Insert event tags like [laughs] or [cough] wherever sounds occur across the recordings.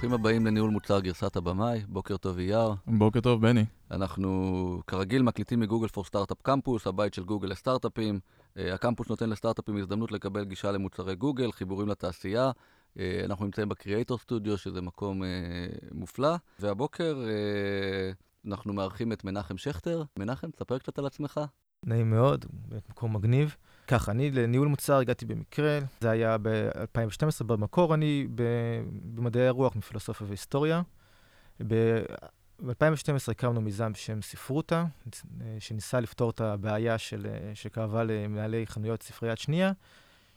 ברוכים הבאים לניהול מוצר גרסת הבמאי, בוקר טוב אייר. בוקר טוב בני. אנחנו כרגיל מקליטים מגוגל פור סטארט-אפ קמפוס, הבית של גוגל לסטארט-אפים. אה, הקמפוס נותן לסטארט-אפים הזדמנות לקבל גישה למוצרי גוגל, חיבורים לתעשייה. אה, אנחנו נמצאים בקריאייטור סטודיו, שזה מקום אה, מופלא. והבוקר אנחנו מארחים את מנחם שכטר. מנחם, תספר קצת על עצמך. נעים מאוד, מקום מגניב. ככה, אני לניהול מוצר הגעתי במקרה, זה היה ב-2012, במקור אני במדעי הרוח מפילוסופיה והיסטוריה. ב-2012 הקמנו מיזם בשם ספרותה, שניסה לפתור את הבעיה של, שכאבה למנהלי חנויות ספרי יד שנייה,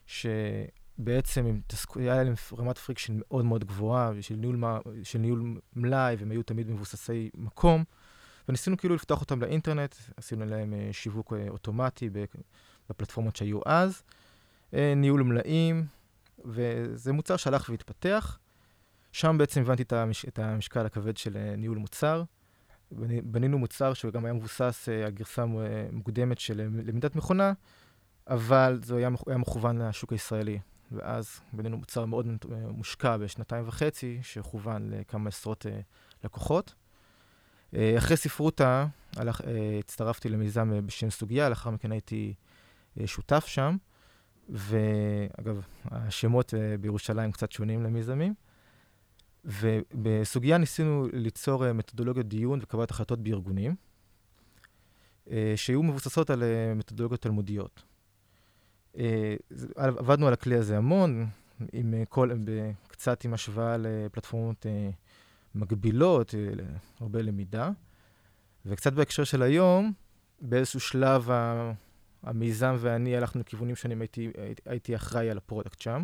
שבעצם היה להם רמת friction מאוד מאוד גבוהה של ניהול, של ניהול מלאי, והם היו תמיד מבוססי מקום. וניסינו כאילו לפתוח אותם לאינטרנט, עשינו להם אה, שיווק אה, אוטומטי בפלטפורמות שהיו אז, uh, ניהול מלאים, וזה מוצר שהלך והתפתח. שם בעצם הבנתי את, המש... את המשקל הכבד של uh, ניהול מוצר. בנינו מוצר שגם היה מבוסס על uh, גרסה מוקדמת של למידת מכונה, אבל זה היה, היה מכוון לשוק הישראלי. ואז בנינו מוצר מאוד מושקע בשנתיים וחצי, שכוון לכמה עשרות לקוחות. אה, אחרי ספרותה, הלך, אה, הצטרפתי למיזם אה, בשם סוגיה, לאחר מכן הייתי שותף שם, ואגב, השמות בירושלים קצת שונים למיזמים. ובסוגיה ניסינו ליצור מתודולוגיות דיון וקבלת החלטות בארגונים, שיהיו מבוססות על מתודולוגיות תלמודיות. עבדנו על הכלי הזה המון, עם כל, קצת עם השוואה לפלטפורמות מגבילות, אה, הרבה למידה. וקצת בהקשר של היום, באיזשהו שלב המיזם ואני הלכנו לכיוונים שונים, הייתי, הייתי אחראי על ה product שם,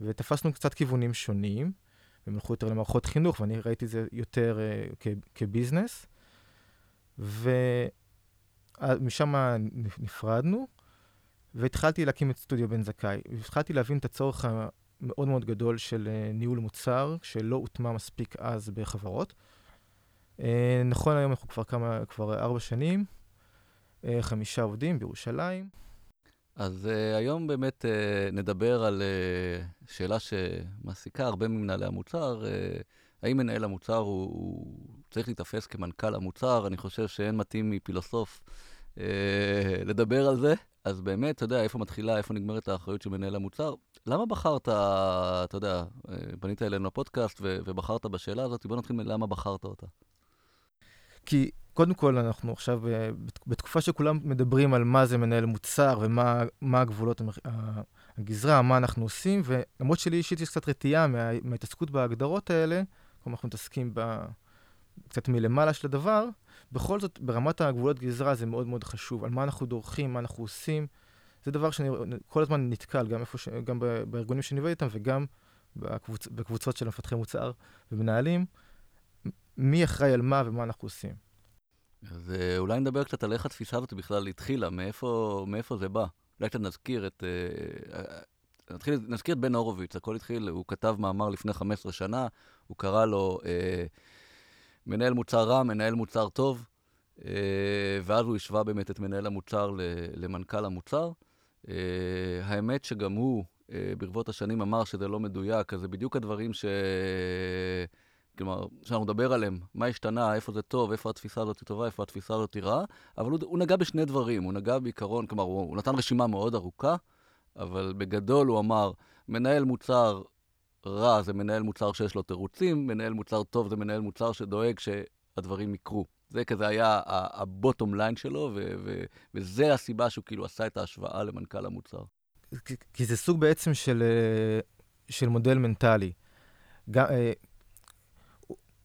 ותפסנו קצת כיוונים שונים. הם הלכו יותר למערכות חינוך, ואני ראיתי את זה יותר אה, כ- כ business. ומשם נפרדנו, והתחלתי להקים את סטודיו בן זכאי. והתחלתי להבין את הצורך מאוד מאוד גדול של אה, ניהול מוצר, שלא הוטמע מספיק אז בחברות. Uh, נכון היום אנחנו כבר כמה, כבר ארבע שנים, חמישה עובדים בירושלים. אז uh, היום באמת uh, נדבר על uh, שאלה שמעסיקה הרבה ממנהלי המוצר. Uh, האם מנהל המוצר הוא, הוא צריך להיתפס כמנכ"ל המוצר? אני חושב שאין מתאים מפילוסוף uh, לדבר על זה. אז באמת, אתה יודע, איפה מתחילה, איפה נגמרת האחריות של מנהל המוצר? למה בחרת, אתה יודע, פנית אלינו לפודקאסט ובחרת בשאלה הזאת, בוא נתחיל מלמה בחרת אותה. כי קודם כל, אנחנו עכשיו אה, בתקופה שכולם מדברים על מה זה מנהל מוצר ומה הגבולות הגזרה, מה אנחנו עושים, ולמרות שלי אישית יש קצת רתיעה מה, מההתעסקות בהגדרות האלה, כלומר אנחנו מתעסקים ב, קצת מלמעלה של הדבר, בכל זאת, ברמת הגבולות גזרה זה מאוד מאוד חשוב, על מה אנחנו דורכים, מה אנחנו עושים. זה דבר שאני כל הזמן נתקל, גם, ש... גם בארגונים שאני עובד איתם וגם בקבוצ... בקבוצות של מפתחי מוצר ומנהלים, מי אחראי על מה ומה אנחנו עושים. אז אה, אולי נדבר קצת על איך התפיסה הזאת בכלל התחילה, מאיפה, מאיפה זה בא. אולי קצת נזכיר את... אה, אה, נתחיל, נזכיר את בן הורוביץ, הכל התחיל, הוא כתב מאמר לפני 15 שנה, הוא קרא לו אה, מנהל מוצר רע, מנהל מוצר טוב, אה, ואז הוא השווה באמת את מנהל המוצר למנכ"ל המוצר. Uh, האמת שגם הוא, uh, ברבות השנים, אמר שזה לא מדויק, אז זה בדיוק הדברים ש... כלומר, שאנחנו נדבר עליהם, מה השתנה, איפה זה טוב, איפה התפיסה הזאת טובה, איפה התפיסה הזאת רעה, אבל הוא, הוא נגע בשני דברים, הוא נגע בעיקרון, כלומר, הוא, הוא נתן רשימה מאוד ארוכה, אבל בגדול הוא אמר, מנהל מוצר רע זה מנהל מוצר שיש לו תירוצים, מנהל מוצר טוב זה מנהל מוצר שדואג שהדברים יקרו. זה כזה היה הבוטום ליין שלו, ו- ו- וזה הסיבה שהוא כאילו עשה את ההשוואה למנכ"ל המוצר. כי זה סוג בעצם של, אה, של מודל מנטלי. גם, אה,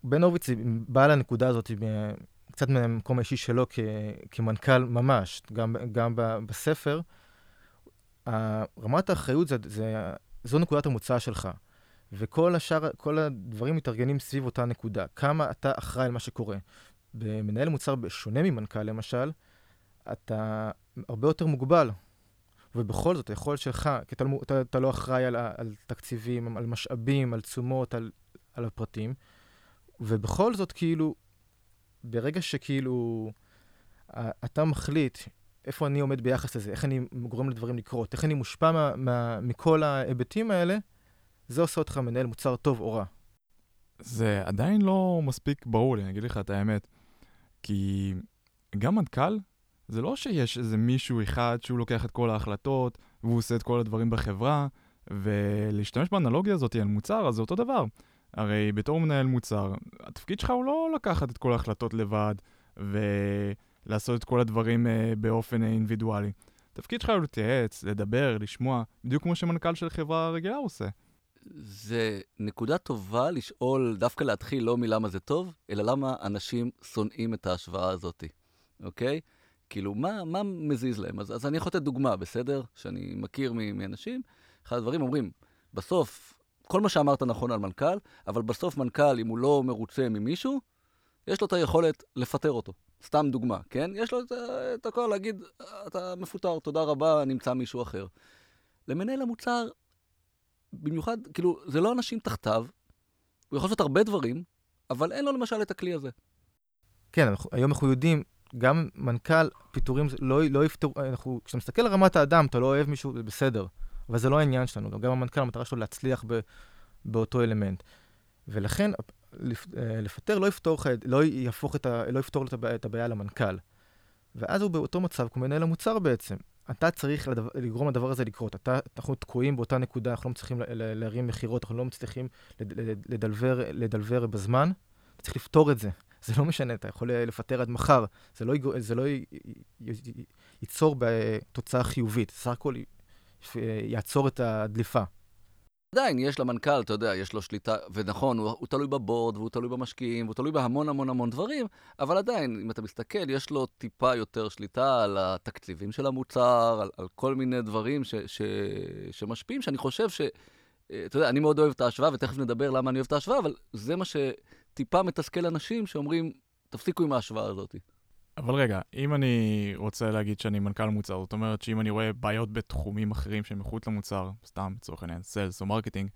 בן הורוביץ בא לנקודה הזאת קצת מהמקום האישי שלו כ, כמנכ"ל ממש, גם, גם בספר. רמת האחריות זה, זה, זו נקודת המוצא שלך. וכל השאר, כל הדברים מתארגנים סביב אותה נקודה. כמה אתה אחראי על מה שקורה. במנהל מוצר, בשונה ממנכ"ל למשל, אתה הרבה יותר מוגבל. ובכל זאת, היכולת שלך, כי אתה, לא אתה, אתה לא אחראי על, על תקציבים, על משאבים, על תשומות, על, על הפרטים, ובכל זאת, כאילו, ברגע שכאילו אתה מחליט איפה אני עומד ביחס לזה, איך אני גורם לדברים לקרות, איך אני מושפע מה, מה, מכל ההיבטים האלה, זה עושה אותך מנהל מוצר טוב או רע. זה עדיין לא מספיק ברור לי, אני אגיד לך את האמת. כי גם מנכ"ל, זה לא שיש איזה מישהו אחד שהוא לוקח את כל ההחלטות, והוא עושה את כל הדברים בחברה, ולהשתמש באנלוגיה הזאת על מוצר, אז זה אותו דבר. הרי בתור מנהל מוצר, התפקיד שלך הוא לא לקחת את כל ההחלטות לבד, ולעשות את כל הדברים uh, באופן אינדיבידואלי. התפקיד שלך הוא להתייעץ, לדבר, לשמוע, בדיוק כמו שמנכ"ל של חברה רגילה עושה. זה נקודה טובה לשאול, דווקא להתחיל לא מלמה זה טוב, אלא למה אנשים שונאים את ההשוואה הזאת, אוקיי? כאילו, מה, מה מזיז להם? אז, אז אני יכול לתת דוגמה, בסדר? שאני מכיר מאנשים. אחד הדברים אומרים, בסוף, כל מה שאמרת נכון על מנכ"ל, אבל בסוף מנכ"ל, אם הוא לא מרוצה ממישהו, יש לו את היכולת לפטר אותו. סתם דוגמה, כן? יש לו את, את הכל להגיד, אתה מפוטר, תודה רבה, נמצא מישהו אחר. למנהל המוצר, במיוחד, כאילו, זה לא אנשים תחתיו, הוא יכול לעשות הרבה דברים, אבל אין לו למשל את הכלי הזה. כן, אנחנו, היום אנחנו יודעים, גם מנכ"ל, פיטורים לא, לא יפתרו, אנחנו, כשאתה מסתכל על רמת האדם, אתה לא אוהב מישהו, זה בסדר. אבל זה לא העניין שלנו, גם, גם המנכ"ל, המטרה שלו להצליח ב, באותו אלמנט. ולכן, לפ, אה, לפטר לא יפתור, לא יהפוך את ה... לא יפתור את הבעיה, את הבעיה למנכ"ל. ואז הוא באותו מצב כמו מנהל המוצר בעצם. אתה צריך לדבר, לגרום לדבר הזה לקרות. אתה, אנחנו תקועים באותה נקודה, אנחנו לא מצליחים להרים מכירות, אנחנו לא מצליחים לדלבר, לדלבר בזמן. אתה צריך לפתור את זה. [laughs] זה לא משנה, אתה יכול לפטר עד מחר. זה לא, זה לא ייצור בתוצאה חיובית. סך הכל יעצור את הדליפה. עדיין יש למנכ"ל, אתה יודע, יש לו שליטה, ונכון, הוא, הוא תלוי בבורד, והוא תלוי במשקיעים, והוא תלוי בהמון המון המון דברים, אבל עדיין, אם אתה מסתכל, יש לו טיפה יותר שליטה על התקציבים של המוצר, על, על כל מיני דברים ש, ש, שמשפיעים, שאני חושב ש... אה, אתה יודע, אני מאוד אוהב את ההשוואה, ותכף נדבר למה אני אוהב את ההשוואה, אבל זה מה שטיפה מתסכל אנשים שאומרים, תפסיקו עם ההשוואה הזאת. אבל רגע, אם אני רוצה להגיד שאני מנכ"ל מוצר, זאת אומרת שאם אני רואה בעיות בתחומים אחרים שהם מחוץ למוצר, סתם לצורך העניין, sales או marketing,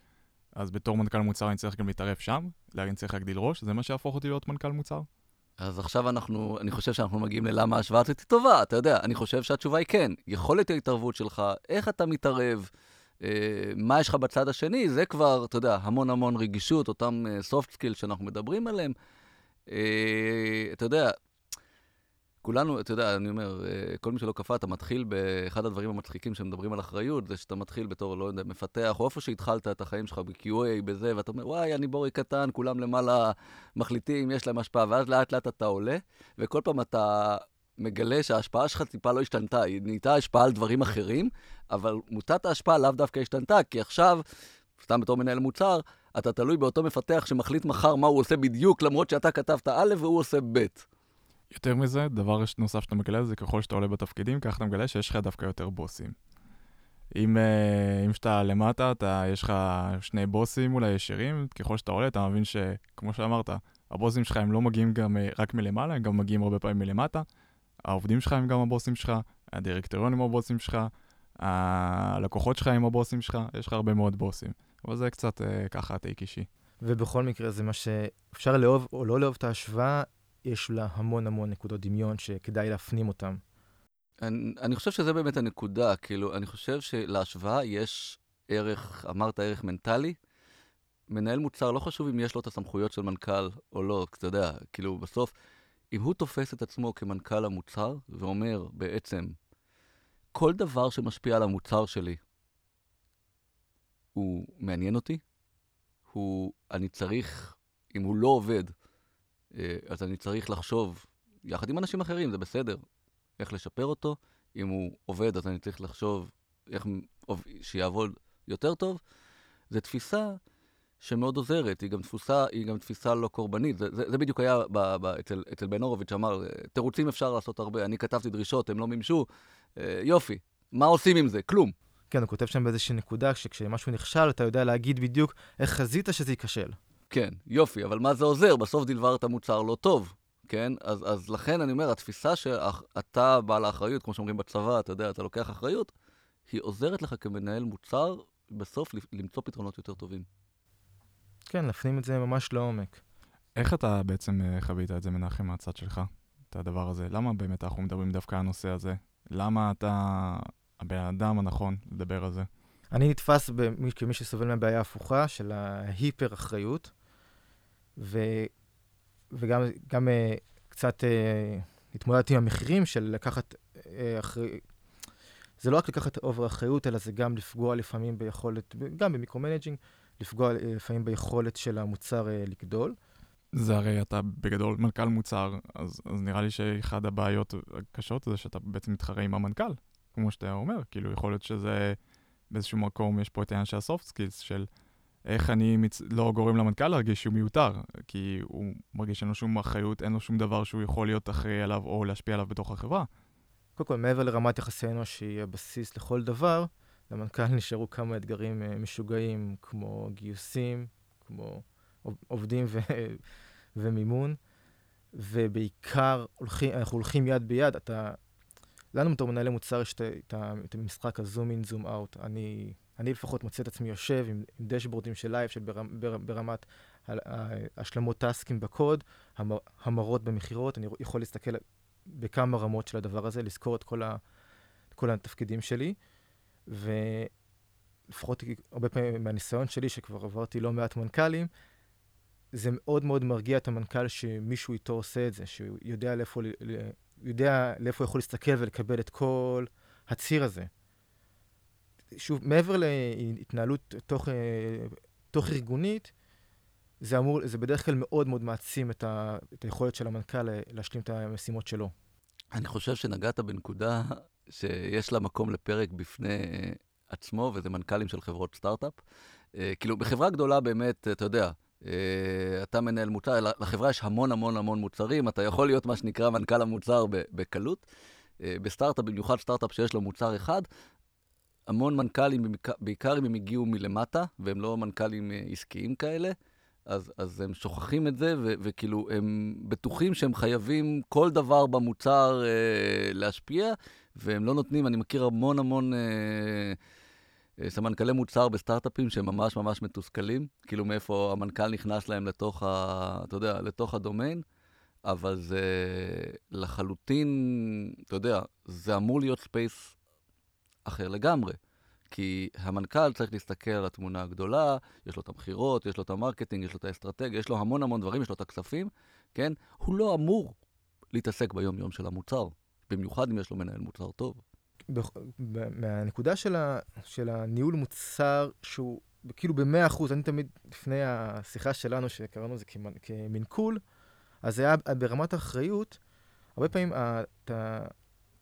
אז בתור מנכ"ל מוצר אני צריך גם להתערב שם, אני צריך להגדיל ראש, זה מה שיהפוך אותי להיות מנכ"ל מוצר? אז עכשיו אנחנו, אני חושב שאנחנו מגיעים ללמה ההשוואה הזאת טובה, אתה יודע, אני חושב שהתשובה היא כן. יכולת ההתערבות שלך, איך אתה מתערב, אה, מה יש לך בצד השני, זה כבר, אתה יודע, המון המון רגישות, אותם אה, soft skills שאנחנו מדברים עליהם. אה, אתה יודע, כולנו, אתה יודע, אני אומר, אה, כל מי שלא קפא, אתה מתחיל באחד הדברים המצחיקים שמדברים על אחריות, זה שאתה מתחיל בתור, לא יודע, מפתח, או איפה שהתחלת את החיים שלך ב-QA, בזה, ואתה אומר, וואי, אני בורי קטן, כולם למעלה מחליטים, יש להם השפעה, ואז לאט לאט אתה עולה, וכל פעם אתה מגלה שההשפעה שלך טיפה לא השתנתה, היא נהייתה השפעה על דברים אחרים, אבל מוטת ההשפעה לאו דווקא השתנתה, כי עכשיו, סתם בתור מנהל מוצר, אתה תלוי באותו מפתח שמחליט מחר מה הוא עושה בדיוק, למרות שאתה כתבת א' והוא עושה ב'. יותר מזה, דבר נוסף שאתה מגלה זה ככל שאתה עולה בתפקידים, ככה אתה מגלה שיש לך דווקא יותר בוסים. אם, אה, אם שאתה למטה, אתה, יש לך שני בוסים אולי ישירים, ככל שאתה עולה, אתה מבין שכמו שאמרת, הבוסים שלך הם לא מגיעים גם אה, רק מלמעלה, הם גם מגיעים הרבה פעמים מלמטה. העובדים שלך הם גם הבוסים שלך, הדירקטוריון הם הבוסים שלך, הלקוחות שלך הם הבוסים שלך, יש לך הרבה מאוד בוסים. אבל זה קצת אה, ככה טייק אישי. ובכל מקרה, זה מה שאפשר לאהוב או לא לאהוב את ההשוואה, יש לה המון המון נקודות דמיון שכדאי להפנים אותן. אני, אני חושב שזה באמת הנקודה, כאילו, אני חושב שלהשוואה יש ערך, אמרת ערך מנטלי. מנהל מוצר, לא חשוב אם יש לו את הסמכויות של מנכ"ל או לא, אתה יודע, כאילו, בסוף, אם הוא תופס את עצמו כמנכ"ל המוצר ואומר בעצם, כל דבר שמשפיע על המוצר שלי, הוא מעניין אותי, הוא, אני צריך, אם הוא לא עובד, אז אני צריך לחשוב, יחד עם אנשים אחרים, זה בסדר, איך לשפר אותו. אם הוא עובד, אז אני צריך לחשוב איך שיעבוד יותר טוב. זו תפיסה שמאוד עוזרת, היא גם תפוסה, היא גם תפיסה לא קורבנית. זה, זה, זה בדיוק היה ב, ב, אצל, אצל בן הורוביץ', אמר, תירוצים אפשר לעשות הרבה, אני כתבתי דרישות, הם לא מימשו, אה, יופי, מה עושים עם זה? כלום. כן, הוא כותב שם באיזושהי נקודה, שכשמשהו נכשל, אתה יודע להגיד בדיוק איך חזית שזה ייכשל. כן, יופי, אבל מה זה עוזר? בסוף דלברת מוצר לא טוב, כן? אז, אז לכן אני אומר, התפיסה שאתה בעל האחריות, כמו שאומרים בצבא, אתה יודע, אתה לוקח אחריות, היא עוזרת לך כמנהל מוצר בסוף למצוא פתרונות יותר טובים. כן, להפנים את זה ממש לעומק. איך אתה בעצם אה, חווית את זה, מנחם, מהצד שלך, את הדבר הזה? למה באמת אנחנו מדברים דווקא על הנושא הזה? למה אתה הבן אדם הנכון לדבר על זה? אני נתפס במי, כמי שסובל מהבעיה ההפוכה של ההיפר-אחריות. ו, וגם גם, uh, קצת uh, התמודדתי עם המחירים של לקחת uh, אחרי... זה לא רק לקחת over אחריות, אלא זה גם לפגוע לפעמים ביכולת, גם ב micro-managing, לפגוע לפעמים ביכולת של המוצר לגדול. זה הרי אתה בגדול מנכ"ל מוצר, אז, אז נראה לי שאחד הבעיות הקשות זה שאתה בעצם מתחרה עם המנכ"ל, כמו שאתה אומר, כאילו יכול להיות שזה באיזשהו מקום, יש פה את העניין של ה soft skills, של איך אני מצ... לא גורם למנכ"ל להרגיש שהוא מיותר, כי הוא מרגיש שאין לו שום אחריות, אין לו שום דבר שהוא יכול להיות אחראי עליו או להשפיע עליו בתוך החברה. קודם כל, מעבר לרמת יחסי אנוש שהיא הבסיס לכל דבר, למנכ"ל [laughs] נשארו כמה אתגרים uh, משוגעים, כמו גיוסים, כמו עובדים ו... [laughs] ומימון, ובעיקר הולכים, אנחנו הולכים יד ביד. אתה, לנו בתור מנהלי מוצר יש את המשחק הזום אין, זום אאוט. אני, אני לפחות מוצא את עצמי יושב עם, עם דשבורדים של live, של ברמ, בר, ברמת השלמות טסקים בקוד, המר, המרות במכירות, אני יכול להסתכל בכמה רמות של הדבר הזה, לזכור את כל, ה, את כל התפקידים שלי, ולפחות הרבה פעמים מהניסיון שלי, שכבר עברתי לא מעט מנכ"לים, זה מאוד מאוד מרגיע את המנכ"ל שמישהו איתו עושה את זה, שהוא יודע לאיפה, יודע לאיפה הוא יכול להסתכל ולקבל את כל הציר הזה. שוב, מעבר להתנהלות תוך, תוך ארגונית, זה אמור, זה בדרך כלל מאוד מאוד מעצים את, ה, את היכולת של המנכ"ל להשלים את המשימות שלו. אני חושב שנגעת בנקודה שיש לה מקום לפרק בפני עצמו, וזה מנכ"לים של חברות סטארט-אפ. אה, כאילו, בחברה גדולה באמת, אתה יודע, אה, אתה מנהל מוצר, לחברה יש המון המון המון מוצרים, אתה יכול להיות מה שנקרא מנכ"ל המוצר בקלות. אה, בסטארט-אפ, במיוחד סטארט-אפ שיש לו מוצר אחד, המון מנכ"לים, בעיקר אם הם הגיעו מלמטה, והם לא מנכ"לים אה, עסקיים כאלה, אז, אז הם שוכחים את זה, ו, וכאילו, הם בטוחים שהם חייבים כל דבר במוצר אה, להשפיע, והם לא נותנים, אני מכיר המון המון... אה, אה, סמנכ"לי מוצר בסטארט-אפים שהם ממש ממש מתוסכלים, כאילו מאיפה המנכ"ל נכנס להם לתוך, ה, אתה יודע, לתוך הדומיין, אבל זה לחלוטין, אתה יודע, זה אמור להיות space אחר לגמרי. כי המנכ"ל צריך להסתכל על התמונה הגדולה, יש לו את המכירות, יש לו את ה marketing, יש לו את האסטרטגיה, יש לו המון המון דברים, יש לו את הכספים, כן? הוא לא אמור להתעסק ביום-יום של המוצר, במיוחד אם יש לו מנהל מוצר טוב. מהנקודה של, ה, של הניהול מוצר, שהוא כאילו במאה אחוז, אני תמיד, לפני השיחה שלנו, שקראנו לזה כמנכ"ל, אז זה היה ברמת האחריות, הרבה פעמים אתה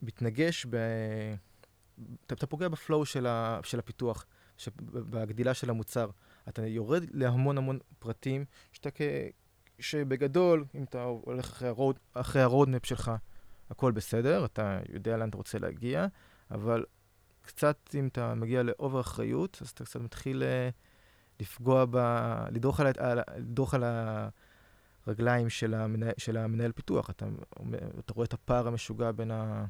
מתנגש, ב, אתה, אתה פוגע ב flow של, של הפיתוח, בגדילה של המוצר. אתה יורד להמון המון פרטים, שאתה כ... שבגדול, אם אתה הולך אחרי ה road, אחרי ה roadmap שלך, הכל בסדר, אתה יודע לאן אתה רוצה להגיע, אבל קצת, אם אתה מגיע ל over אחריות, אז אתה קצת מתחיל uh, לפגוע ב... לדרוך על, על, לדרוך על הרגליים של המנהל, של המנהל פיתוח. אתה, אתה רואה את הפער המשוגע בין, ה,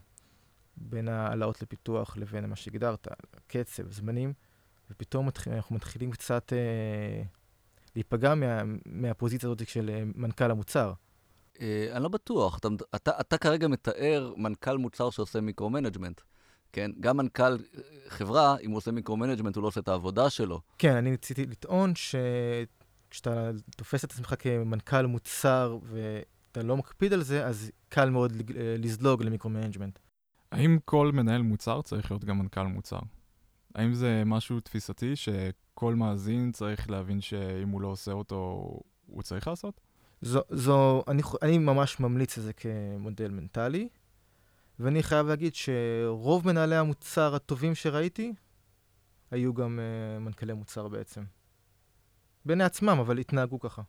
בין ההעלאות לפיתוח לבין מה שהגדרת, קצב, זמנים, ופתאום אנחנו מתחילים קצת uh, להיפגע מה, מהפוזיציה הזאת של uh, מנכ"ל המוצר. Uh, אני לא בטוח. אתה, אתה, אתה כרגע מתאר מנכ"ל מוצר שעושה micro-management. כן? גם מנכ"ל אה, חברה, אם הוא עושה micro-management, הוא לא עושה את העבודה שלו. כן, אני רציתי לטעון שכשאתה תופס את עצמך כמנכ"ל מוצר ואתה לא מקפיד על זה, אז קל מאוד אה, לזלוג ל micro-management. האם כל מנהל מוצר צריך להיות גם מנכ"ל מוצר? האם זה משהו תפיסתי שכל מאזין צריך להבין שאם הוא לא עושה אותו, הוא צריך לעשות? זו, זו אני, אני ממש ממליץ על זה כמודל מנטלי. ואני חייב להגיד שרוב מנהלי המוצר הטובים שראיתי, היו גם uh, מנכ"לי מוצר בעצם. בעיני עצמם, אבל התנהגו ככה.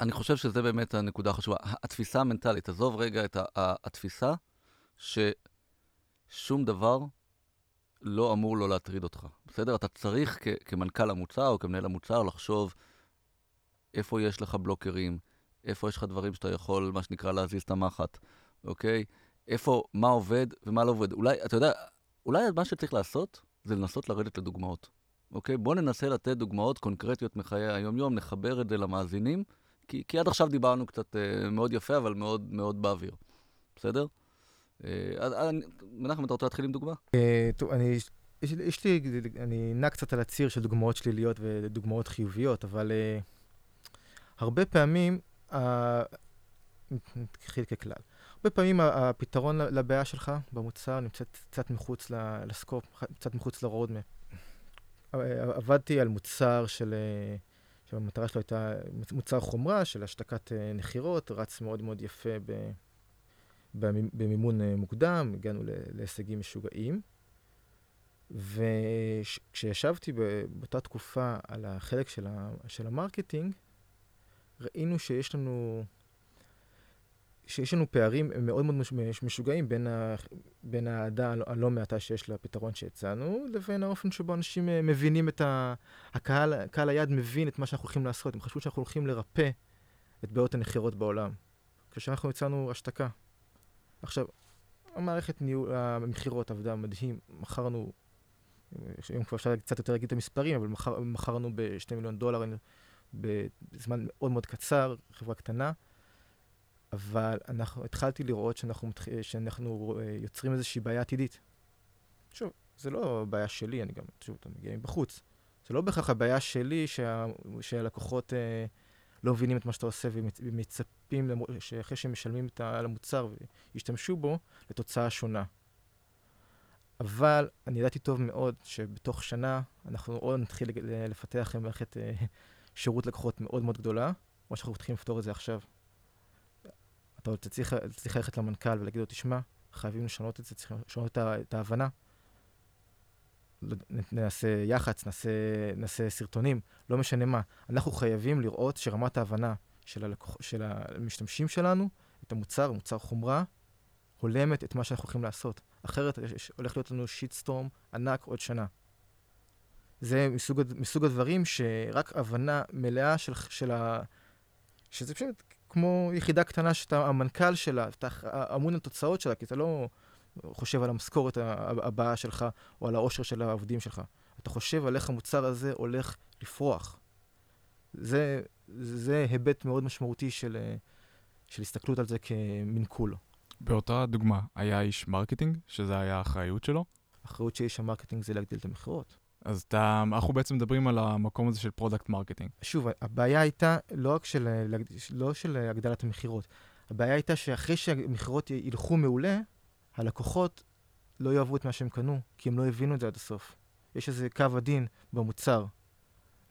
אני חושב שזה באמת הנקודה החשובה. התפיסה המנטלית, עזוב רגע את התפיסה ששום דבר לא אמור לא להטריד אותך, בסדר? אתה צריך כ- כמנכ"ל המוצר או כמנהל המוצר לחשוב איפה יש לך בלוקרים, איפה יש לך דברים שאתה יכול, מה שנקרא, להזיז את המחט, אוקיי? איפה, מה עובד ומה לא עובד. אולי, אתה יודע, אולי מה שצריך לעשות זה לנסות לרדת לדוגמאות. אוקיי? בואו ננסה לתת דוגמאות קונקרטיות מחיי היום-יום, נחבר את זה למאזינים, כי, כי עד עכשיו דיברנו קצת אה, מאוד יפה, אבל מאוד מאוד באוויר. בסדר? אה, מנחם, אתה רוצה להתחיל עם דוגמה? אה, טוב, אני... יש, לי, אני נע קצת על הציר של דוגמאות שליליות ודוגמאות חיוביות, אבל הרבה פעמים, נתחיל ככלל, הרבה פעמים הפתרון לבעיה שלך במוצר נמצא קצת מחוץ לסקופ, קצת מחוץ לרודמפ. עבדתי על מוצר של... אה, שהמטרה שלו הייתה מוצר חומרה של השתקת אה, נחירות, רץ מאוד מאוד יפה ב, במימון אה, מוקדם, הגענו להישגים משוגעים. וכשישבתי באותה תקופה על החלק של, של ה marketing, ראינו שיש לנו, שיש לנו פערים מאוד מאוד מש- משוגעים בין, ה, בין האהדה הלא- מעטה שיש לפתרון שהצענו, לבין האופן שבו אנשים אה, מבינים את ה... הקהל, קהל היעד מבין את מה שאנחנו הולכים לעשות, הם חשבו שאנחנו הולכים לרפא את בעיות הנחירות בעולם. כשאנחנו הצענו השתקה. עכשיו, המערכת ניהול, המכירות עבדה מדהים, מכרנו, היום כבר אפשר קצת יותר להגיד את המספרים, אבל מכר, מכרנו ב-2 מיליון דולר בזמן מאוד מאוד קצר, חברה קטנה, אבל אנחנו, התחלתי לראות שאנחנו, שאנחנו אה, יוצרים איזושהי בעיה עתידית. שוב, זה לא בעיה שלי, אני גם, שוב, אתה מגיע מבחוץ. זה לא בהכרח הבעיה שלי שה, שהלקוחות אה, לא מבינים את מה שאתה עושה ומצפים. שאחרי שהם משלמים. על המוצר וישתמשו בו, לתוצאה שונה. אבל אני ידעתי טוב מאוד שבתוך שנה אנחנו או נתחיל לפתח מערכת אה, שירות לקוחות מאוד מאוד גדולה, או שאנחנו מתחילים לפתור את זה עכשיו. אתה עוד צריך ללכת למנכ"ל ולהגיד לו, תשמע, חייבים לשנות את זה, צריך לשנות. את ההבנה. נעשה יח"צ, נעשה, נעשה סרטונים, לא משנה מה. אנחנו חייבים לראות שרמת ההבנה של, הלקוח, של המשתמשים שלנו, את המוצר, מוצר חומרה, הולמת את מה שאנחנו הולכים לעשות. אחרת הולך להיות לנו שיטסטורם ענק עוד שנה. זה מסוג, מסוג הדברים שרק הבנה מלאה של, של ה... שזה פשוט כמו יחידה קטנה שאתה המנכ"ל שלה, אתה אמון על תוצאות שלה, כי אתה לא... חושב על המשכורת הבאה שלך, או על העושר של העובדים שלך. אתה חושב על איך המוצר הזה הולך לפרוח. זה, זה היבט מאוד משמעותי של, של הסתכלות על זה כמנכ"ל. באותה דוגמה, היה איש marketing, שזה היה האחריות שלו? האחריות של איש ה marketing זה להגדיל את המכירות. אז אתה, אנחנו בעצם מדברים על המקום הזה של product marketing. שוב, הבעיה הייתה לא רק של, לא של הגדלת המכירות, הבעיה הייתה שאחרי שהמכירות ילכו מעולה, הלקוחות לא יאהבו את מה שהם קנו, כי הם לא הבינו את זה עד הסוף. יש איזה קו עדין במוצר.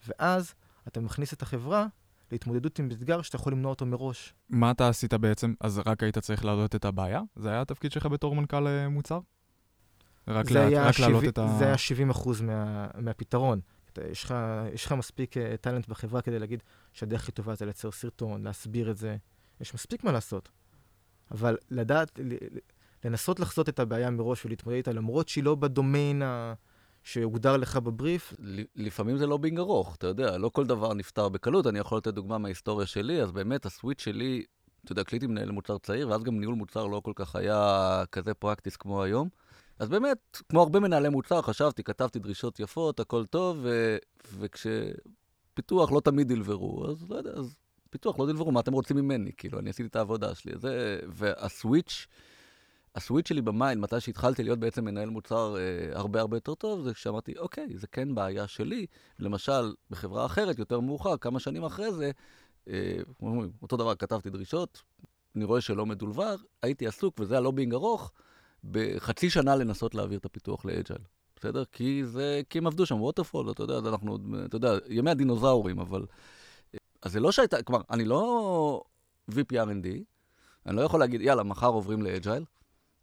ואז אתה מכניס את החברה להתמודדות עם אתגר שאתה יכול למנוע אותו מראש. מה אתה עשית בעצם? אז רק היית צריך להעלות את הבעיה? זה היה התפקיד שלך בתור מנכ"ל אה, מוצר? רק, לה, רק להעלות את ה... זה היה 70 אחוז מה, מהפתרון. יש, לך, יש לך מספיק uh, טאלנט בחברה כדי להגיד שהדרך הכי טובה זה לייצר סרטון, להסביר את זה. יש מספיק מה לעשות. אבל לדעת, לנסות לחזות את הבעיה מראש ולהתמודד איתה, למרות שהיא לא בדומיין ה... שהוגדר לך בבריף. לפעמים זה לא בינג ארוך, אתה יודע, לא כל דבר נפתר בקלות. אני יכול לתת דוגמה מההיסטוריה שלי, אז באמת הסוויץ' שלי, אתה יודע, כשהייתי מנהל מוצר צעיר, ואז גם ניהול מוצר לא כל כך היה כזה פרקטיס כמו היום. אז באמת, כמו הרבה מנהלי מוצר, חשבתי, כתבתי דרישות יפות, הכל טוב, ו... וכשפיתוח לא תמיד דלברו, אז לא יודע, אז פיתוח לא דלברו, מה אתם רוצים ממני? כאילו, אני עשיתי את העבודה שלי. זה... והסוויץ', ה switch שלי ב mind, מתי שהתחלתי להיות בעצם מנהל מוצר אה, הרבה הרבה יותר טוב, זה כשאמרתי, אוקיי, זה כן בעיה שלי. למשל, בחברה אחרת, יותר מאוחר, כמה שנים אחרי זה, אה, אותו דבר, כתבתי דרישות, אני רואה שלא מדולבר, הייתי עסוק, וזה הלובינג ארוך, בחצי שנה לנסות להעביר את הפיתוח ל agile. בסדר? כי זה, כי הם עבדו שם waterfall, אתה יודע, אנחנו, אתה יודע, ימי הדינוזאורים, אבל... אז זה לא שהייתה, כלומר, אני לא VP R&D, אני לא יכול להגיד, יאללה, מחר עוברים לאג'ייל,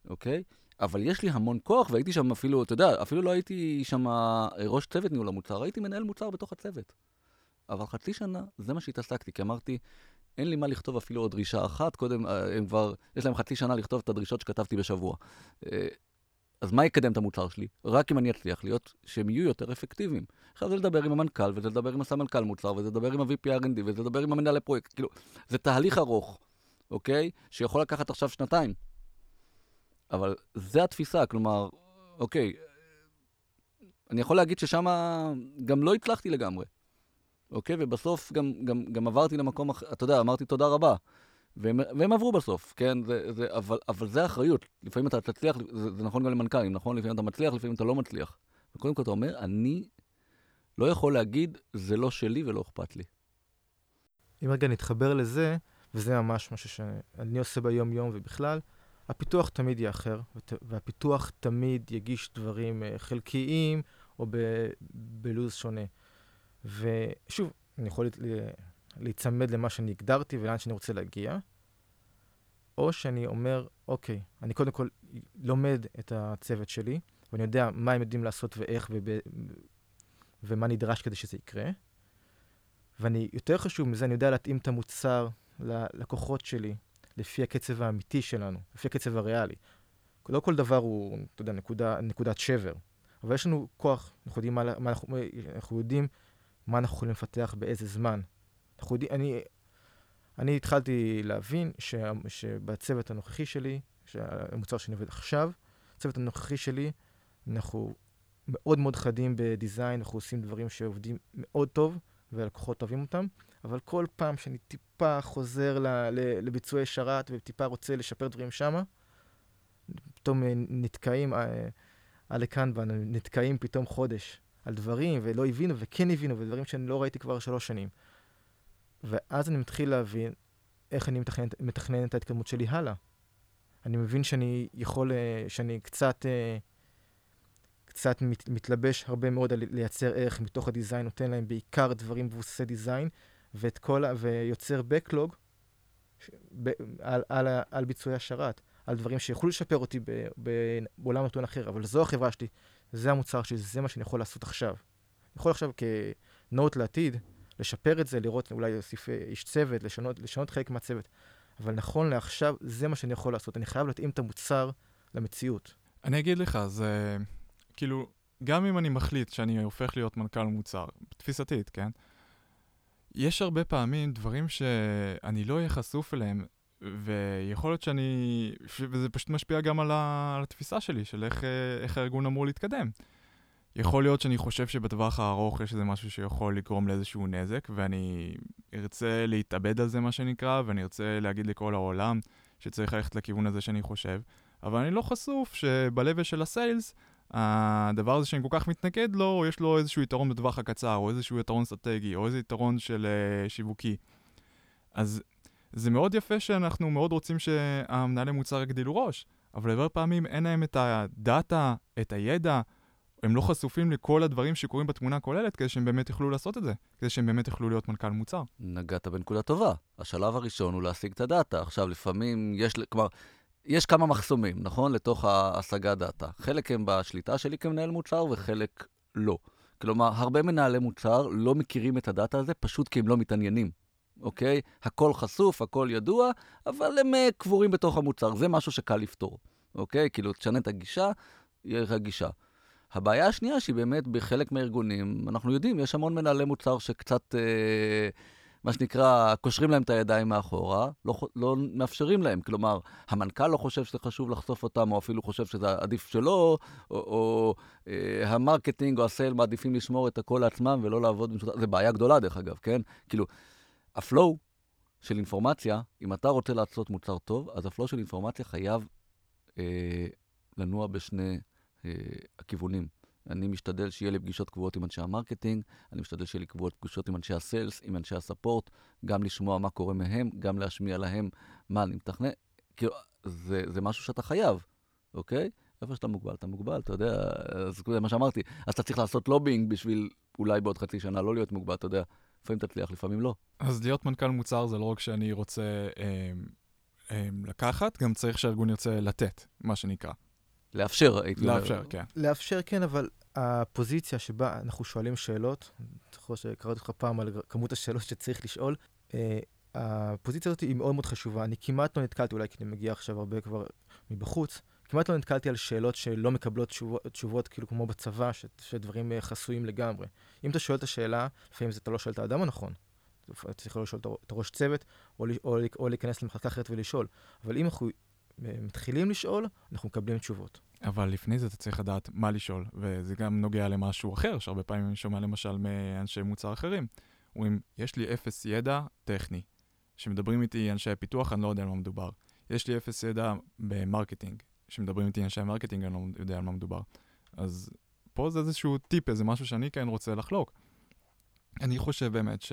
אוקיי? אבל יש לי המון כוח, והייתי שם אפילו, אתה יודע, אפילו לא הייתי שם ראש צוות ניהול המוצר, הייתי מנהל מוצר בתוך הצוות. אבל חצי שנה, זה מה שהתעסקתי, כי אמרתי, אין לי מה לכתוב אפילו עוד דרישה אחת, קודם, הם כבר, יש להם חצי שנה לכתוב את הדרישות שכתבתי בשבוע. אז מה יקדם את המוצר שלי? רק אם אני אצליח להיות, שהם יהיו יותר אפקטיביים. עכשיו זה לדבר עם המנכ"ל, וזה לדבר עם הסמנכ"ל מוצר, וזה לדבר עם ה-VP R&D, וזה לדבר עם המנהלי פרויקט. כאילו, זה תהליך ארוך, אוקיי? שיכול לקחת עכשיו שנתיים. אבל זה התפיסה, כלומר, אוקיי, אני יכול להגיד ששם גם לא הצלחתי לגמרי. אוקיי? ובסוף גם, גם, גם עברתי למקום אחר, אתה יודע, אמרתי תודה רבה. והם, והם עברו בסוף, כן? זה, זה, אבל, אבל זה האחריות. לפעמים אתה תצליח, זה, זה נכון גם למנכ"לים, נכון? לפעמים אתה מצליח, לפעמים אתה לא מצליח. וקודם כל אתה אומר, אני לא יכול להגיד, זה לא שלי ולא אכפת לי. אם רגע נתחבר לזה, וזה ממש משהו שאני עושה ביום-יום ובכלל, הפיתוח תמיד יהיה אחר, והפיתוח תמיד יגיש דברים uh, חלקיים או ב- בלו"ז שונה. ושוב, אני יכול להיצמד למה שאני הגדרתי ולאן שאני רוצה להגיע, או שאני אומר, אוקיי, אני קודם כל לומד את הצוות שלי, ואני יודע מה הם יודעים לעשות ואיך וב... ומה נדרש כדי שזה יקרה. ואני, יותר חשוב מזה, אני יודע להתאים את המוצר ללקוחות שלי, לפי הקצב האמיתי שלנו, לפי הקצב הריאלי. לא כל דבר הוא, אתה יודע, נקודה, נקודת שבר, אבל יש לנו כוח, אנחנו יודעים מה, מה אנחנו, אנחנו יודעים מה אנחנו יכולים לפתח באיזה זמן. אנחנו יודעים, אני, אני התחלתי להבין ש, שבצוות הנוכחי שלי, שהמוצר שאני עובד עכשיו, הצוות הנוכחי שלי, אנחנו מאוד מאוד חדים בדיזיין, אנחנו עושים דברים שעובדים מאוד טוב, והלקוחות אוהבים אותם, אבל כל פעם שאני טיפה חוזר ל, ל, לביצועי שרת וטיפה רוצה לשפר דברים שמה, פתאום אה, נתקעים, אה, עלי קנבן, נתקעים פתאום חודש על דברים, ולא הבינו וכן הבינו, ודברים שאני לא ראיתי כבר שלוש שנים. ואז אני מתחיל להבין איך אני מתכנן, מתכנן את ההתקדמות שלי הלאה. אני מבין שאני יכול, אה, שאני קצת, קצת מת, מתלבש הרבה מאוד על לייצר ערך מתוך הדיזיין, נותן להם בעיקר דברים מבוססי דיזיין, ואת כל, ויוצר backlog ב, על, על, על ביצועי השרת, על דברים שיכולו לשפר אותי ב, ב, בעולם נתון אחר, אבל זו החברה שלי, זה המוצר שלי, זה מה שאני יכול לעשות עכשיו. אני יכול עכשיו כנוט לעתיד, לשפר את זה, לראות, אולי להוסיף אה, איש צוות, לשנות, לשנות חלק מהצוות. אבל נכון לעכשיו, זה מה שאני יכול לעשות. אני חייב להתאים את המוצר למציאות. אני אגיד לך, זה כאילו, גם אם אני מחליט שאני הופך להיות מנכ"ל מוצר, תפיסתית, כן? יש הרבה פעמים דברים שאני לא אהיה חשוף אליהם, ויכול להיות שאני... וזה פשוט משפיע גם על, ה... על התפיסה שלי, של איך, איך הארגון אמור להתקדם. יכול להיות שאני חושב שבטווח הארוך יש איזה משהו שיכול לגרום לאיזשהו נזק, ואני ארצה להתאבד על זה, מה שנקרא, ואני ארצה להגיד לכל העולם שצריך ללכת לכיוון הזה שאני חושב, אבל אני לא חשוף שבלבל של הסיילס, הדבר הזה שאני כל כך מתנגד לו, יש לו איזשהו יתרון בטווח הקצר, או איזשהו יתרון אסטרטגי, או איזה יתרון של uh, שיווקי. אז זה מאוד יפה שאנחנו מאוד רוצים שהמנהלי מוצר יגדילו ראש, אבל הרבה פעמים אין להם את הדאטה, את הידע, הם לא חשופים לכל הדברים שקורים בתמונה הכוללת כדי שהם באמת יוכלו לעשות את זה, כדי שהם באמת יוכלו להיות מנכ"ל מוצר. נגעת בנקודה טובה. השלב הראשון הוא להשיג את הדאטה. עכשיו, לפעמים יש, כלומר, יש כמה מחסומים, נכון? לתוך ההשגת דאטה. חלק הם בשליטה שלי כמנהל מוצר וחלק לא. כלומר, הרבה מנהלי מוצר לא מכירים את הדאטה הזה פשוט כי הם לא מתעניינים, אוקיי? הכל חשוף, הכל ידוע, אבל הם uh, קבורים בתוך המוצר. זה משהו שקל לפתור, אוקיי? כאילו, תשנה את הגישה, יהיה לך גישה. הבעיה השנייה שהיא באמת בחלק מהארגונים, אנחנו יודעים, יש המון מנהלי מוצר שקצת... אה, מה שנקרא, קושרים להם את הידיים מאחורה, לא, לא מאפשרים להם. כלומר, המנכ"ל לא חושב שזה חשוב לחשוף אותם, או אפילו חושב שזה עדיף שלא, או, או אה, ה marketing או ה sales מעדיפים לשמור את הכל לעצמם ולא לעבוד במשותף. זה בעיה גדולה, דרך אגב, כן? כאילו, ה flow של אינפורמציה, אם אתה רוצה לעשות מוצר טוב, אז ה flow של אינפורמציה חייב אה, לנוע בשני אה, הכיוונים. אני משתדל שיהיה לי פגישות קבועות עם אנשי ה marketing, אני משתדל שיהיה לי קבועות פגישות עם אנשי ה sales, עם אנשי ה support, גם לשמוע מה קורה מהם, גם להשמיע להם מה אני מתכנן. כאילו, זה, זה משהו שאתה חייב, אוקיי? איפה שאתה מוגבל, אתה מוגבל, אתה יודע, זה מה שאמרתי. אז אתה צריך לעשות לובינג בשביל אולי בעוד חצי שנה לא להיות מוגבל, אתה יודע. לפעמים תצליח, לפעמים לא. אז להיות מנכ"ל מוצר זה לא רק שאני רוצה אה, אה, לקחת, גם צריך שהארגון ירצה לתת, מה שנקרא. לאפשר, הייתי אומר. לאפשר, כן. לאפשר, כן, אבל הפוזיציה שבה אנחנו שואלים שאלות, אני זוכר שקראתי לך פעם על כמות השאלות שצריך לשאול, אה, הפוזיציה הזאת היא מאוד מאוד חשובה. אני כמעט לא נתקלתי, אולי כי אני מגיע עכשיו הרבה כבר מבחוץ, כמעט לא נתקלתי על שאלות שלא מקבלות תשובות, תשובות כאילו כמו בצבא, ש, שדברים אה, חסויים לגמרי. אם אתה שואל את השאלה, לפעמים אתה לא שואל את האדם הנכון. אתה צריך לשאול את הראש צוות, או, או, או להיכנס למחלקה אחרת ולשאול. אבל אם אנחנו מתחילים לשאול, אנחנו מקבלים תשובות. אבל לפני זה אתה צריך לדעת מה לשאול, וזה גם נוגע למשהו אחר, שהרבה פעמים אני שומע למשל מאנשי מוצר אחרים. אומרים, יש לי אפס ידע טכני. כשמדברים איתי אנשי הפיתוח, אני לא יודע על מה מדובר. יש לי אפס ידע ב marketing. כשמדברים איתי אנשי ה marketing, אני לא יודע על מה מדובר. אז פה זה איזשהו טיפ, איזה משהו שאני כן רוצה לחלוק. אני חושב באמת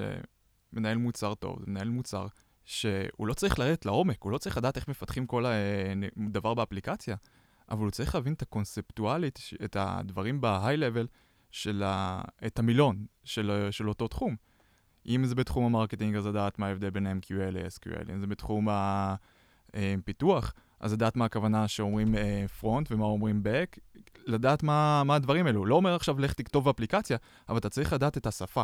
מנהל מוצר טוב, מנהל מוצר שהוא לא צריך לרדת לעומק, הוא לא צריך לדעת איך מפתחים כל הדבר באפליקציה, אבל הוא צריך להבין את הקונספטואלית, את הדברים level של ה... את המילון של, של אותו תחום. אם זה בתחום ה marketing, אז לדעת מה ההבדל בין MQL ל-SQL, אם זה בתחום הפיתוח, אז לדעת מה הכוונה שאומרים front ומה אומרים back, לדעת מה, מה הדברים האלו. לא אומר עכשיו לך תכתוב באפליקציה, אבל אתה צריך לדעת את השפה.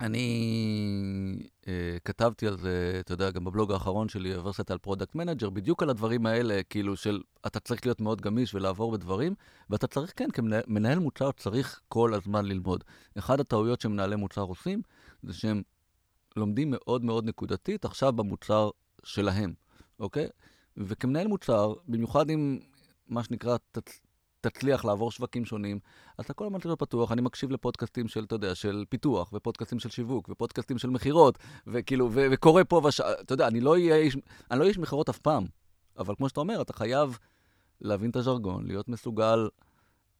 אני uh, כתבתי על זה, אתה יודע, גם בבלוג האחרון שלי, versatile product manager, בדיוק על הדברים האלה, כאילו של אתה צריך להיות מאוד גמיש ולעבור בדברים, ואתה צריך, כן, כמנהל מוצר צריך כל הזמן ללמוד. אחת הטעויות שמנהלי מוצר עושים, זה שהם לומדים מאוד מאוד נקודתית עכשיו במוצר שלהם, אוקיי? וכמנהל מוצר, במיוחד אם מה שנקרא תצליח לעבור שווקים שונים, אתה כל הזמן תהיה פתוח, אני מקשיב לפודקאסטים של, אתה יודע, של פיתוח, ופודקאסטים של שיווק, ופודקאסטים של מכירות, וכאילו, ו- וקורא פה וש... אתה יודע, אני לא אהיה איש, לא איש מכירות אף פעם, אבל כמו שאתה אומר, אתה חייב להבין את הז'רגון, להיות מסוגל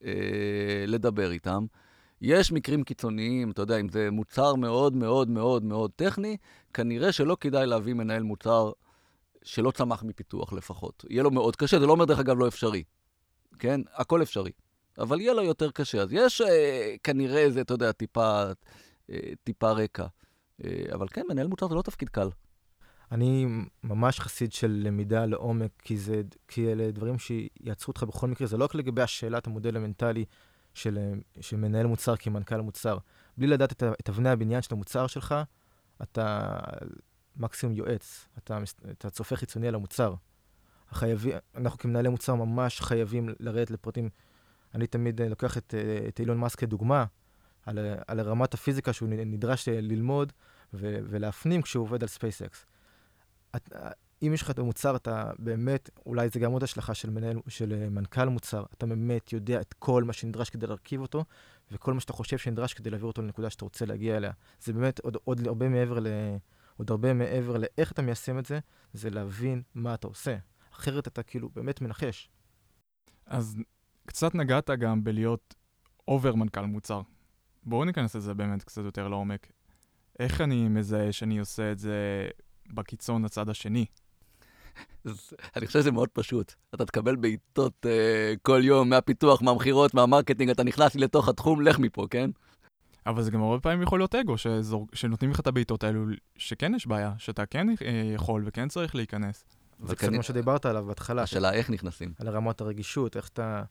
אה, לדבר איתם. יש מקרים קיצוניים, אתה יודע, אם זה מוצר מאוד מאוד מאוד מאוד טכני, כנראה שלא כדאי להביא מנהל מוצר שלא צמח מפיתוח לפחות. יהיה לו מאוד קשה, זה לא אומר דרך אגב לא אפשרי. כן? הכל אפשרי. אבל יהיה לו יותר קשה. אז יש אה, כנראה איזה, אתה יודע, טיפה, אה, טיפה רקע. אה, אבל כן, מנהל מוצר זה לא תפקיד קל. אני ממש חסיד של למידה לעומק, כי, זה, כי אלה דברים שיעצרו אותך בכל מקרה. זה לא רק לגבי השאלת המודל המנטלי של, של מנהל מוצר כמנכ"ל מוצר. בלי לדעת את, את אבני הבניין של המוצר שלך, אתה מקסימום יועץ, אתה, אתה צופה חיצוני על המוצר. חייבים, אנחנו כמנהלי מוצר ממש חייבים לרדת לפרטים. אני תמיד אה, לוקח את, אה, את אילון מאסק כדוגמה, על, על רמת הפיזיקה שהוא נדרש אה, ללמוד ו, ולהפנים כשהוא עובד על SpaceX. אם יש לך את המוצר, אתה באמת, אולי זה גם עוד השלכה של, מנהל, של מנכ"ל מוצר, אתה באמת יודע את כל מה שנדרש כדי להרכיב אותו, וכל מה שאתה חושב שנדרש כדי להעביר אותו לנקודה שאתה רוצה להגיע אליה. זה באמת עוד, עוד הרבה מעבר ל... עוד הרבה מעבר לאיך אתה מיישם את זה, זה להבין מה אתה עושה. אחרת אתה כאילו באמת מנחש. אז קצת נגעת גם בלהיות over מנכ"ל מוצר. בואו ניכנס לזה באמת קצת יותר לעומק. איך אני מזהה שאני עושה את זה בקיצון הצד השני? אני חושב שזה מאוד פשוט. אתה תקבל בעיטות uh, כל יום מהפיתוח, מהמכירות, מה marketing, אתה נכנס לי לתוך התחום, לך מפה, כן? אבל זה גם הרבה פעמים יכול להיות אגו, שזור... שנותנים לך את הבעיטות האלו, שכן יש בעיה, שאתה כן אה, יכול וכן צריך להיכנס. זה קצת מה שדיברת עליו בהתחלה. השאלה איך נכנסים. על רמת הרגישות, איך אתה,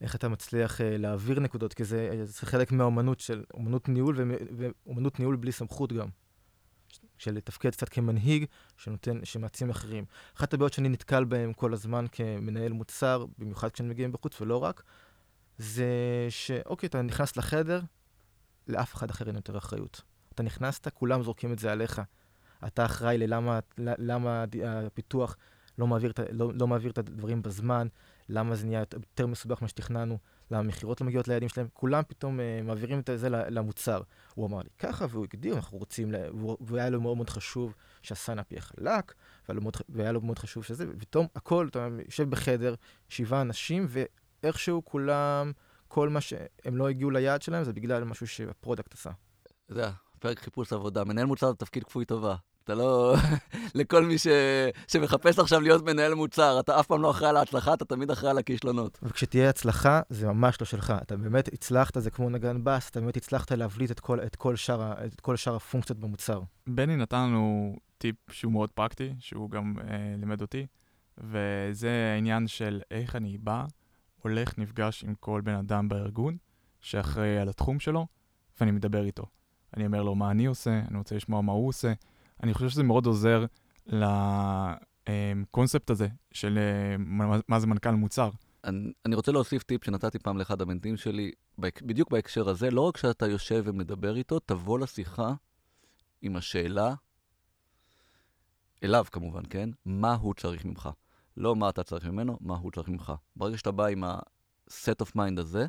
איך אתה מצליח uh, להעביר נקודות, כי זה, זה חלק מהאומנות של, אומנות ניהול ואומנות ניהול בלי סמכות גם. של לתפקד קצת כמנהיג שנותן, שמעצים אחרים. אחת הבעיות שאני נתקל בהן כל הזמן כמנהל מוצר, במיוחד כשאני מגיע מבחוץ ולא רק, זה שאוקיי, אתה נכנס לחדר, לאף אחד אחר אין יותר אחריות. אתה נכנסת, כולם זורקים את זה עליך. אתה אחראי ללמה למה הפיתוח לא מעביר, לא, לא מעביר את הדברים בזמן, למה זה נהיה יותר מסובך ממה שתכננו, למה המכירות לא מגיעות ליעדים שלהם, כולם פתאום uh, מעבירים את זה למוצר. הוא אמר לי ככה, והוא הגדיר, אנחנו רוצים, לה... והיה לו מאוד מאוד חשוב שה sign up יהיה חלק, והיה לו, מאוד חשוב שזה, ופתאום הכל, אתה יושב בחדר, שבעה אנשים, ואיכשהו כולם, כל מה שהם לא הגיעו ליעד שלהם, זה בגלל משהו שה product עשה. זה פרק חיפוש עבודה. מנהל מוצר זה תפקיד כפוי טובה. אתה לא... [laughs] לכל מי ש... שמחפש עכשיו להיות מנהל מוצר, אתה אף פעם לא אחראי להצלחה, אתה תמיד אחראי לכישלונות. וכשתהיה הצלחה, זה ממש לא שלך. אתה באמת הצלחת, זה כמו נגן בס, אתה באמת הצלחת להבליט את כל, את כל, שאר, את כל שאר הפונקציות במוצר. בני נתן לנו טיפ שהוא מאוד פרקטי, שהוא גם אה, לימד אותי, וזה העניין של איך אני בא, הולך, נפגש עם כל בן אדם בארגון, שאחראי על התחום שלו, ואני מדבר איתו. אני אומר לו מה אני עושה, אני רוצה לשמוע מה הוא עושה. אני חושב שזה מאוד עוזר לקונספט הזה של אה, מה זה מנכ"ל מוצר. אני, אני רוצה להוסיף טיפ שנתתי פעם לאחד המנטים שלי, בדיוק בהקשר הזה, לא רק שאתה יושב ומדבר איתו, תבוא לשיחה עם השאלה, אליו כמובן, כן? מה הוא צריך ממך. לא מה אתה צריך ממנו, מה הוא צריך ממך. ברגע שאתה בא עם ה-set of mind הזה,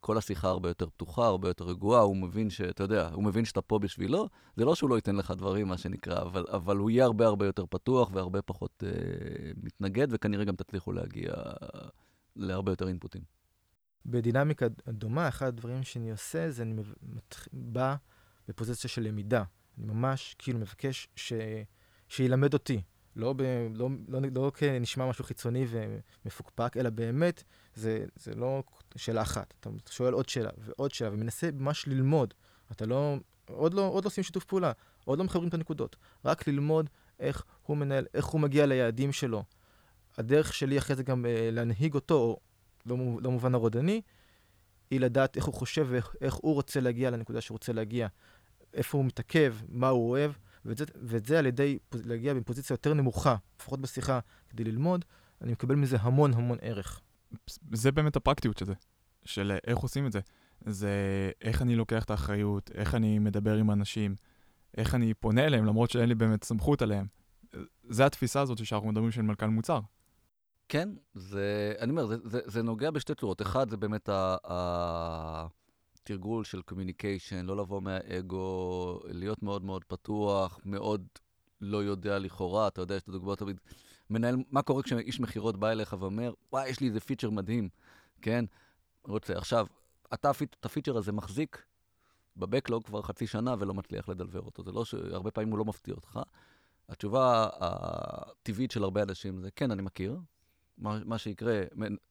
כל השיחה הרבה יותר פתוחה, הרבה יותר רגועה, הוא מבין שאתה יודע, הוא מבין שאתה פה בשבילו, זה לא שהוא לא ייתן לך דברים, מה שנקרא, אבל, אבל הוא יהיה הרבה הרבה יותר פתוח והרבה פחות אה, מתנגד, וכנראה גם תצליחו להגיע להרבה יותר אינפוטים. בדינמיקה דומה, אחד הדברים שאני עושה זה אני מת... בא בפוזיציה של למידה. אני ממש כאילו מבקש ש... שילמד אותי. לא, ב... לא, לא, לא כנשמע משהו חיצוני ומפוקפק, אלא באמת, זה, זה לא שאלה אחת. אתה שואל עוד שאלה ועוד שאלה, ומנסה ממש ללמוד. אתה לא, עוד לא, עוד לא עושים שיתוף פעולה, עוד לא מחברים את הנקודות. רק ללמוד איך הוא מנהל, איך הוא מגיע ליעדים שלו. הדרך שלי אחרי זה גם אה, להנהיג אותו, במובן לא, לא הרודני, היא לדעת איך הוא חושב ואיך הוא רוצה להגיע לנקודה שהוא רוצה להגיע, איפה הוא מתעכב, מה הוא אוהב, ואת זה, ואת זה על ידי להגיע בפוזיציה יותר נמוכה, לפחות בשיחה, כדי ללמוד, אני מקבל מזה המון המון ערך. זה באמת הפרקטיות של זה, של איך עושים את זה. זה איך אני לוקח את האחריות, איך אני מדבר עם אנשים, איך אני פונה אליהם, למרות שאין לי באמת סמכות עליהם. זה התפיסה הזאת שאנחנו מדברים של מנכ"ל מוצר. כן, זה, אני אומר, זה, זה, זה נוגע בשתי צורות. אחד, זה באמת התרגול של communication, לא לבוא מהאגו, להיות מאוד מאוד פתוח, מאוד לא יודע לכאורה, אתה יודע, יש את הדוגמאות תמיד. מנהל, מה קורה כשאיש מכירות בא אליך ואומר, וואי, יש לי איזה פיצ'ר מדהים, כן? רוצה. עכשיו, אתה, את הפיצ'ר הזה מחזיק בבקלוג כבר חצי שנה ולא מצליח לדלבר אותו. זה לא שהרבה פעמים הוא לא מפתיע אותך. התשובה הטבעית של הרבה אנשים זה, כן, אני מכיר, מה, מה שיקרה,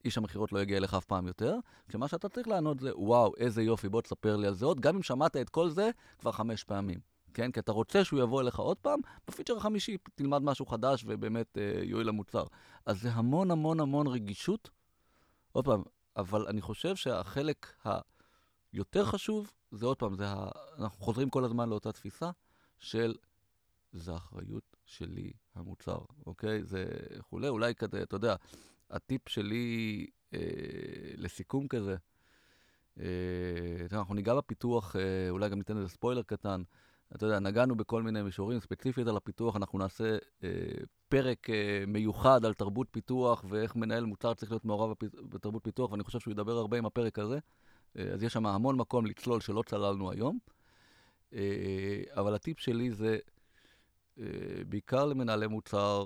איש המכירות לא יגיע אליך אף פעם יותר, כשמה שאתה צריך לענות זה, וואו, איזה יופי, בוא תספר לי על זה עוד, גם אם שמעת את כל זה כבר חמש פעמים. כן? כי אתה רוצה שהוא יבוא אליך עוד פעם, בפיצ'ר החמישי תלמד משהו חדש ובאמת אה, יועיל למוצר. אז זה המון המון המון רגישות. עוד פעם, אבל אני חושב שהחלק היותר חשוב, זה עוד פעם, זה ה... אנחנו חוזרים כל הזמן לאותה תפיסה של זה אחריות שלי, המוצר, אוקיי? זה כולי, אולי כזה, אתה יודע, הטיפ שלי אה, לסיכום כזה, אה, אנחנו ניגע בפיתוח, אה, אולי גם ניתן איזה ספוילר קטן. אתה יודע, נגענו בכל מיני מישורים, ספציפית על הפיתוח, אנחנו נעשה אה, פרק אה, מיוחד על תרבות פיתוח ואיך מנהל מוצר צריך להיות מעורב בתרבות פיתוח, ואני חושב שהוא ידבר הרבה עם הפרק הזה. אה, אז יש שם המון מקום לצלול שלא צללנו היום. אה, אבל הטיפ שלי זה, בעיקר למנהלי מוצר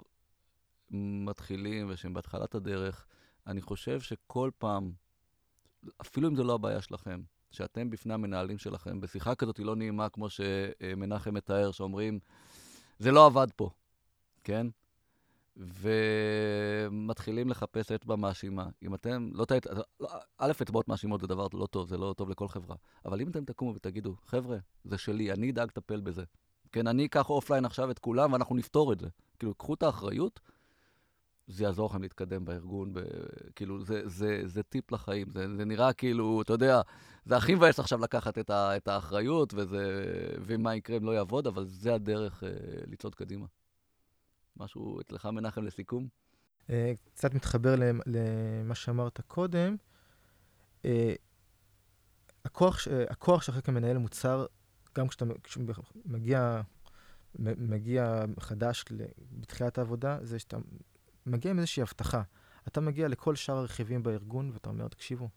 מתחילים ושהם בהתחלת הדרך, אני חושב שכל פעם, אפילו אם זו לא הבעיה שלכם, שאתם בפני המנהלים שלכם, בשיחה כזאת היא לא נעימה, כמו שמנחם מתאר, שאומרים, זה לא עבד פה, כן? ומתחילים לחפש אצבע מאשימה. אם אתם, לא לא, א', אצבעות מאשימות זה דבר לא טוב, זה לא טוב לכל חברה. אבל אם אתם תקומו ותגידו, חבר'ה, זה שלי, אני אדאג לטפל בזה. כן, אני אקח offline עכשיו את כולם ואנחנו נפתור את זה. כאילו, קחו את האחריות, זה יעזור לכם להתקדם בארגון, ב... כאילו, זה, זה, זה טיפ לחיים. זה, זה נראה כאילו, אתה יודע, זה הכי מבאס עכשיו לקחת את, ה, את האחריות, וזה, ומה יקרה אם לא יעבוד, אבל זה הדרך אה, לצעוד קדימה. משהו אצלך, מנחם, לסיכום? אה, קצת מתחבר למה שאמרת קודם. אה, הכוח, הכוח שלך כמנהל מוצר, גם כשאתה מגיע, מגיע חדש בתחילת העבודה, זה שאתה מגיע עם איזושהי הבטחה. אתה מגיע לכל שאר הרכיבים בארגון ואתה אומר, תקשיבו,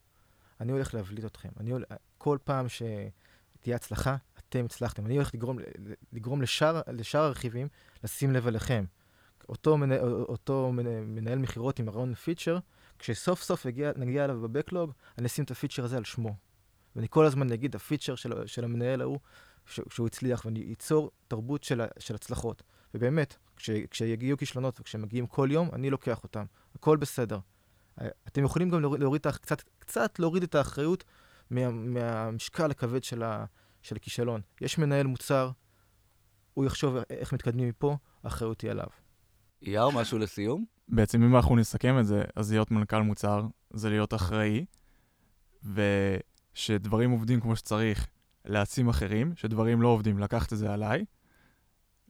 אני הולך להבליט אתכם. אני הולך, כל פעם שתהיה הצלחה, אתם הצלחתם. אני הולך לגרום, לגרום לשאר, לשאר הרכיבים לשים לב אליכם. אותו, מנה, אותו מנה, מנהל מכירות עם הרעיון פיצ'ר, כשסוף סוף הגיע, נגיע אליו בבקלוג, אני אשים את הפיצ'ר הזה על שמו. ואני כל הזמן אגיד, הפיצ'ר של, של המנהל ההוא, שהוא הצליח, ואני אצור תרבות של, של הצלחות. ובאמת, כש, כשיגיעו כישלונות וכשמגיעים כל יום, אני לוקח אותם. הכל בסדר. אתם יכולים גם להוריד, להוריד קצת, קצת להוריד את האחריות מה, מהמשקל הכבד של, ה, של הכישלון. יש מנהל מוצר, הוא יחשוב איך מתקדמים מפה, האחריות היא עליו. אייר, משהו לסיום? בעצם אם אנחנו נסכם את זה, אז להיות מנכ"ל מוצר זה להיות אחראי, ושדברים עובדים כמו שצריך, להעצים אחרים, שדברים לא עובדים, לקחת את זה עליי,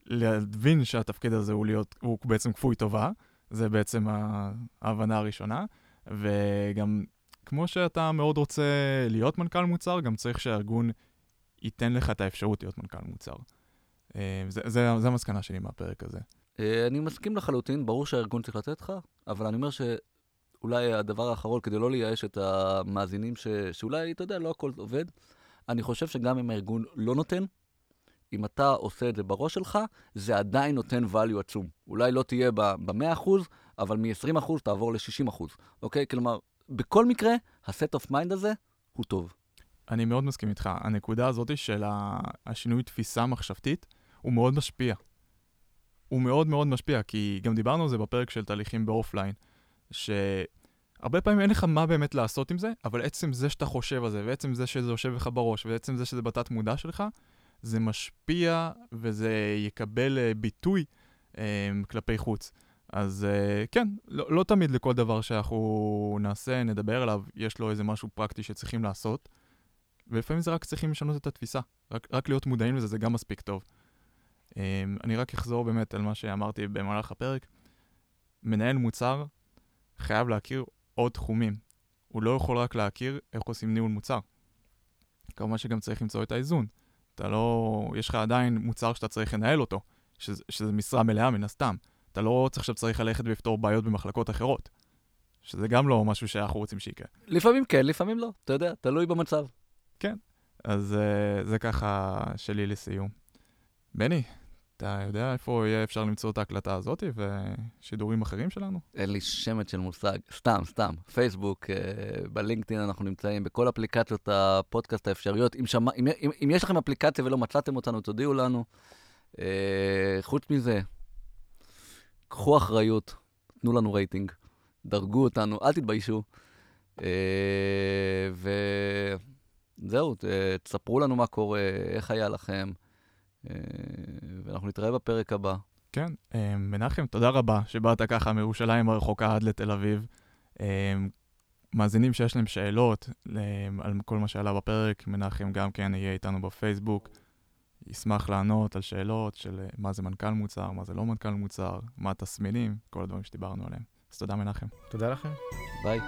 להבין שהתפקיד הזה הוא, להיות, הוא בעצם כפוי טובה, זה בעצם ההבנה הראשונה, וגם כמו שאתה מאוד רוצה להיות מנכ"ל מוצר, גם צריך שהארגון ייתן לך את האפשרות להיות מנכ"ל מוצר. אה, זה, זה, זה המסקנה שלי מהפרק הזה. אה, אני מסכים לחלוטין, ברור שהארגון צריך לתת לך, אבל אני אומר שאולי הדבר האחרון, כדי לא לייאש את המאזינים, ש... שאולי, אתה יודע, לא הכל עובד, אני חושב שגם אם הארגון לא נותן, אם אתה עושה את זה בראש שלך, זה עדיין נותן value עצום. אולי לא תהיה ב-100%, אבל מ-20% תעבור ל-60%, אוקיי? כלומר, בכל מקרה, ה-set of mind הזה הוא טוב. אני מאוד מסכים איתך. הנקודה הזאת של השינוי תפיסה מחשבתית, הוא מאוד משפיע. הוא מאוד מאוד משפיע, כי גם דיברנו על זה בפרק של תהליכים באופליין, שהרבה פעמים אין לך מה באמת לעשות עם זה, אבל עצם זה שאתה חושב על זה, ועצם זה שזה יושב לך בראש, ועצם זה שזה בתת מודע שלך, זה משפיע וזה יקבל uh, ביטוי um, כלפי חוץ. אז uh, כן, לא, לא תמיד לכל דבר שאנחנו נעשה, נדבר עליו, יש לו איזה משהו פרקטי שצריכים לעשות, ולפעמים זה רק צריכים לשנות את התפיסה. רק, רק להיות מודעים לזה, זה גם מספיק טוב. Um, אני רק אחזור באמת על מה שאמרתי במהלך הפרק. מנהל מוצר חייב להכיר עוד תחומים. הוא לא יכול רק להכיר איך עושים ניהול מוצר. כמובן שגם צריך למצוא את האיזון. אתה לא... יש לך עדיין מוצר שאתה צריך לנהל אותו, שזה, שזה משרה מלאה מן הסתם. אתה לא צריך עכשיו צריך ללכת ולפתור בעיות במחלקות אחרות. שזה גם לא משהו שאנחנו רוצים שיקרה. לפעמים כן, לפעמים לא. אתה יודע, תלוי במצב. כן. אז uh, זה ככה שלי לסיום. בני, אתה יודע איפה יהיה אפשר למצוא את ההקלטה הזאת ושידורים אחרים שלנו? אין לי שמץ של מושג, סתם, סתם. פייסבוק, אה, בלינקדאין אנחנו נמצאים, בכל אפליקציות הפודקאסט האפשריות. אם, שמע, אם, אם, אם יש לכם אפליקציה ולא מצאתם אותנו, תודיעו לנו. אה, חוץ מזה, קחו אחריות, תנו לנו רייטינג, דרגו אותנו, אל תתביישו. אה, וזהו, תספרו לנו מה קורה, איך היה לכם. אה, ואנחנו נתראה בפרק הבא. כן, אה, מנחם, תודה רבה שבאת ככה מירושלים הרחוקה עד לתל אביב. אה, מאזינים שיש להם שאלות על כל מה שעלה בפרק, מנחם גם כן יהיה איתנו בפייסבוק. ישמח לענות על שאלות של מה זה מנכ"ל מוצר, מה זה לא מנכ"ל מוצר, מה התסמינים, כל הדברים שדיברנו עליהם. אז תודה מנחם. תודה לכם. ביי.